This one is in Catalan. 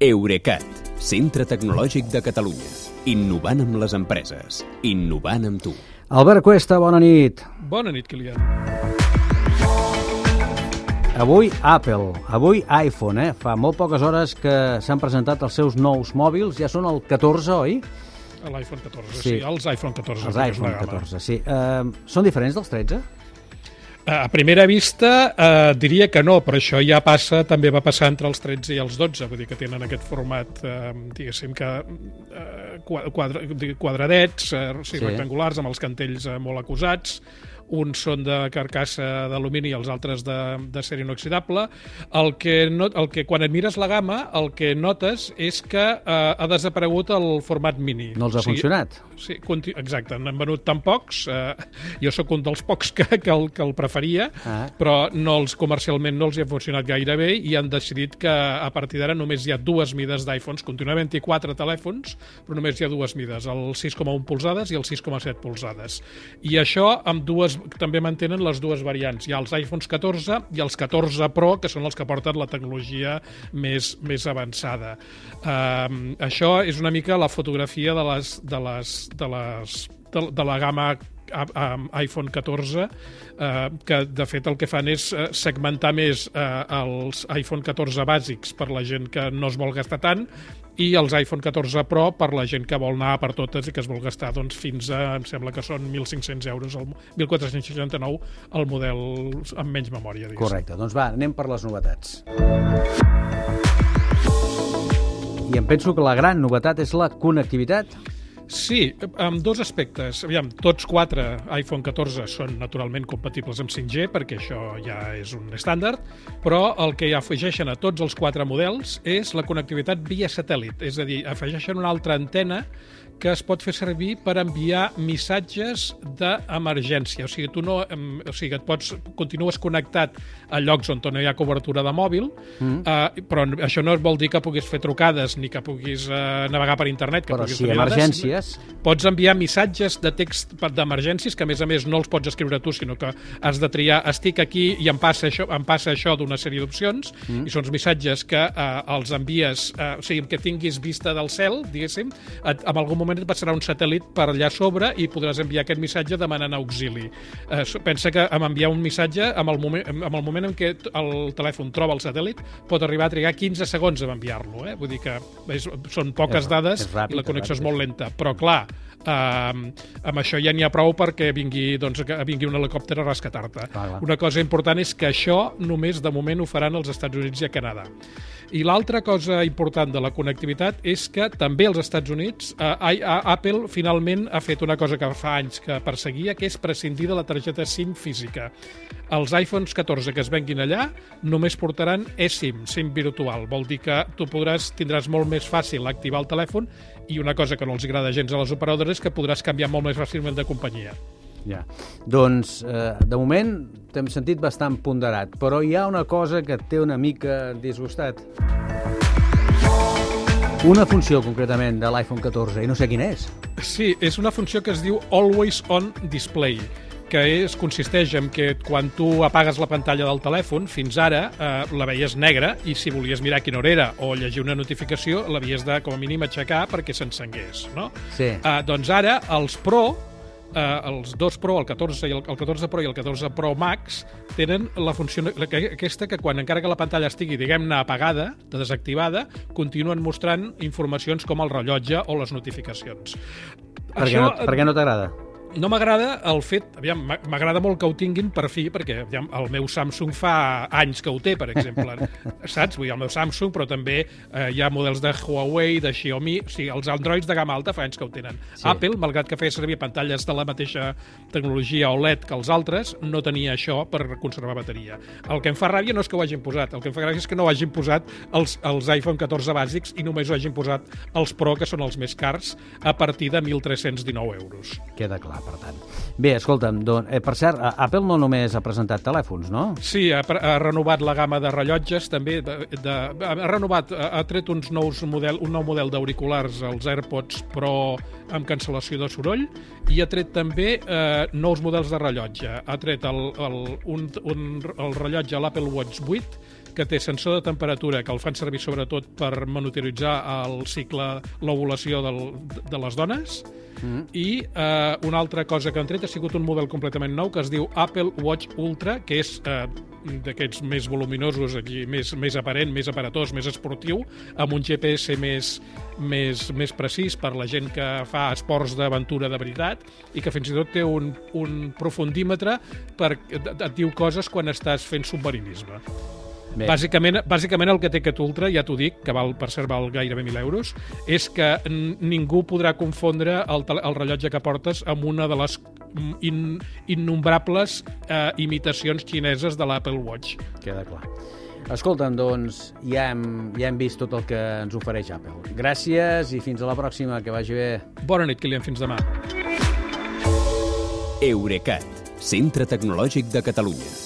Eurecat, centre tecnològic de Catalunya. Innovant amb les empreses. Innovant amb tu. Albert Cuesta, bona nit. Bona nit, Kilian. Avui Apple, avui iPhone, eh? Fa molt poques hores que s'han presentat els seus nous mòbils, ja són el 14, oi? L'iPhone 14, Sí. sí. els iPhone 14. Els iPhone una gamma. 14, sí. Uh, són diferents dels 13? A primera vista eh, diria que no, però això ja passa, també va passar entre els 13 i els 12, vull dir que tenen aquest format, eh, diguéssim que eh, qua- quadra, quadradets, eh, o sigui, Sí. rectangulars, amb els cantells eh, molt acusats, uns són de carcassa d'alumini i els altres de, de ser inoxidable. El que, no, el que quan et mires la gamma, el que notes és que eh, ha desaparegut el format mini. No els ha O sigui, funcionat? Sí, exacte, n'han venut tan pocs, eh, jo sóc un dels pocs que, que, el, que el preferia, Ah. però no els comercialment no els hi ha funcionat gaire bé i han decidit que a partir d'ara només hi ha dues mides d'iPhones, continua havent 24 telèfons, però només hi ha dues mides, el 6,1 polzades i el 6,7 polzades. I això amb dues, també mantenen les dues variants. Hi ha els iPhones 14 i els 14 Pro, que són els que porten la tecnologia més, més avançada. Um, això és una mica la fotografia de les, de les, de les de, de la gamma amb iPhone 14 eh, que de fet el que fan és eh, segmentar més eh, els iPhone 14 bàsics per la gent que no es vol gastar tant i els iPhone 14 Pro per la gent que vol anar per totes i que es vol gastar doncs, fins a, em sembla que són 1.500 euros, el, 1.469 el model amb menys memòria. diguéssim. Correcte, doncs va, anem per les novetats. I em penso que la gran novetat és la connectivitat. Sí, amb dos aspectes. Aviam, tots quatre iPhone 14 són naturalment compatibles amb 5G, perquè això ja és un estàndard, però el que afegeixen a tots els quatre models és la connectivitat via satèl·lit, és a dir, afegeixen una altra antena que es pot fer servir per enviar missatges d'emergència. O sigui, tu no, o sigui, et pots, continues connectat a llocs on no hi ha cobertura de mòbil, mm. eh, però això no vol dir que puguis fer trucades ni que puguis eh, navegar per internet. Que Però puguis si dades. emergències... Pots enviar missatges de text d'emergències que, a més a més, no els pots escriure tu, sinó que has de triar estic aquí i em passa això, em passa això d'una sèrie d'opcions, mm. i són missatges que eh, els envies, eh, o sigui, que tinguis vista del cel, diguéssim, et, en algun moment et passarà un satèl·lit per allà sobre i podràs enviar aquest missatge demanant auxili. Eh, pensa que amb enviar un missatge, amb el, moment, amb el moment en què el telèfon troba el satèl·lit, pot arribar a trigar 15 segons a enviar-lo. Eh? Vull dir que és, són poques És- dades és ràpid, i la connexió és molt lenta. Però, clar, Uh, amb això ja n'hi ha prou perquè vingui, doncs, vingui un helicòpter a rescatar-te. Una cosa important és que això només de moment ho faran als Estats Units i a Canadà. I l'altra cosa important de la connectivitat és que també als Estats Units eh, Apple finalment ha fet una cosa que fa anys que perseguia, que és prescindir de la targeta SIM física. Els iPhones 14 que es venguin allà només portaran eSIM, SIM virtual. Vol dir que tu podràs, tindràs molt més fàcil activar el telèfon i una cosa que no els agrada gens a les operadores és que podràs canviar molt més fàcilment de companyia. Ja. Doncs, eh, de moment, t'hem sentit bastant ponderat, però hi ha una cosa que et té una mica disgustat. Una funció, concretament, de l'iPhone 14, i no sé quina és. Sí, és una funció que es diu Always On Display que és, consisteix en que quan tu apagues la pantalla del telèfon, fins ara eh, la veies negra i si volies mirar quina hora era o llegir una notificació, l'havies de, com a mínim, aixecar perquè s'encengués, no? Sí. Eh, doncs ara, els Pro, eh, els dos Pro, el 14, i el, el 14 Pro i el 14 Pro Max, tenen la funció la, que- aquesta que quan encara que la pantalla estigui, diguem-ne, apagada, de desactivada, continuen mostrant informacions com el rellotge o les notificacions. Per què no, per què no t'agrada? No m'agrada el fet... Aviam, m'a- m'agrada molt que ho tinguin per fi, perquè aviam, el meu Samsung fa anys que ho té, per exemple. Saps? Vull dir, el meu Samsung, però també eh, hi ha models de Huawei, de Xiaomi... O sigui, els Androids de gamma alta fa anys que ho tenen. Sí. Sí. Apple, malgrat que feia servir pantalles de la mateixa tecnologia OLED que els altres, no tenia això per conservar bateria. El que em fa ràbia no és que ho hagin posat, el que em fa ràbia és que no ho hagin posat els, els iPhone 14 bàsics i només ho hagin posat els Pro, que són els més cars, a partir de 1.319 euros. Queda clar, per tant. Bé, escolta'm, don, eh, per cert, Apple no només ha presentat telèfons, no? Sí, ha, ha renovat la gamma de rellotges, també. De, de, ha renovat, ha, tret uns nous model, un nou model d'auriculars, els AirPods Pro amb cancel·lació de soroll, i ha tret també eh, nous models de rellotge. Ha tret el, el, un, un, el rellotge, l'Apple Watch 8, que té sensor de temperatura, que el fan servir sobretot per monitoritzar el cicle, l'ovulació de les dones, i eh, una altra cosa que han tret ha sigut un model completament nou que es diu Apple Watch Ultra, que és eh, d'aquests més voluminosos, aquí, més, més aparent, més aparatós, més esportiu, amb un GPS més, més, més precís per la gent que fa esports d'aventura de veritat i que fins i tot té un, un profundímetre per, et, et diu coses quan estàs fent submarinisme. Bé. Bàsicament, bàsicament el que té aquest Ultra, ja t'ho dic, que val, per cert val gairebé 1.000 euros, és que ningú podrà confondre el, el rellotge que portes amb una de les in, innombrables eh, imitacions xineses de l'Apple Watch. Queda clar. Escolta'm, doncs, ja hem, ja hem vist tot el que ens ofereix Apple. Gràcies i fins a la pròxima, que vagi bé. Bona nit, Kilian, fins demà. Eurecat, centre tecnològic de Catalunya.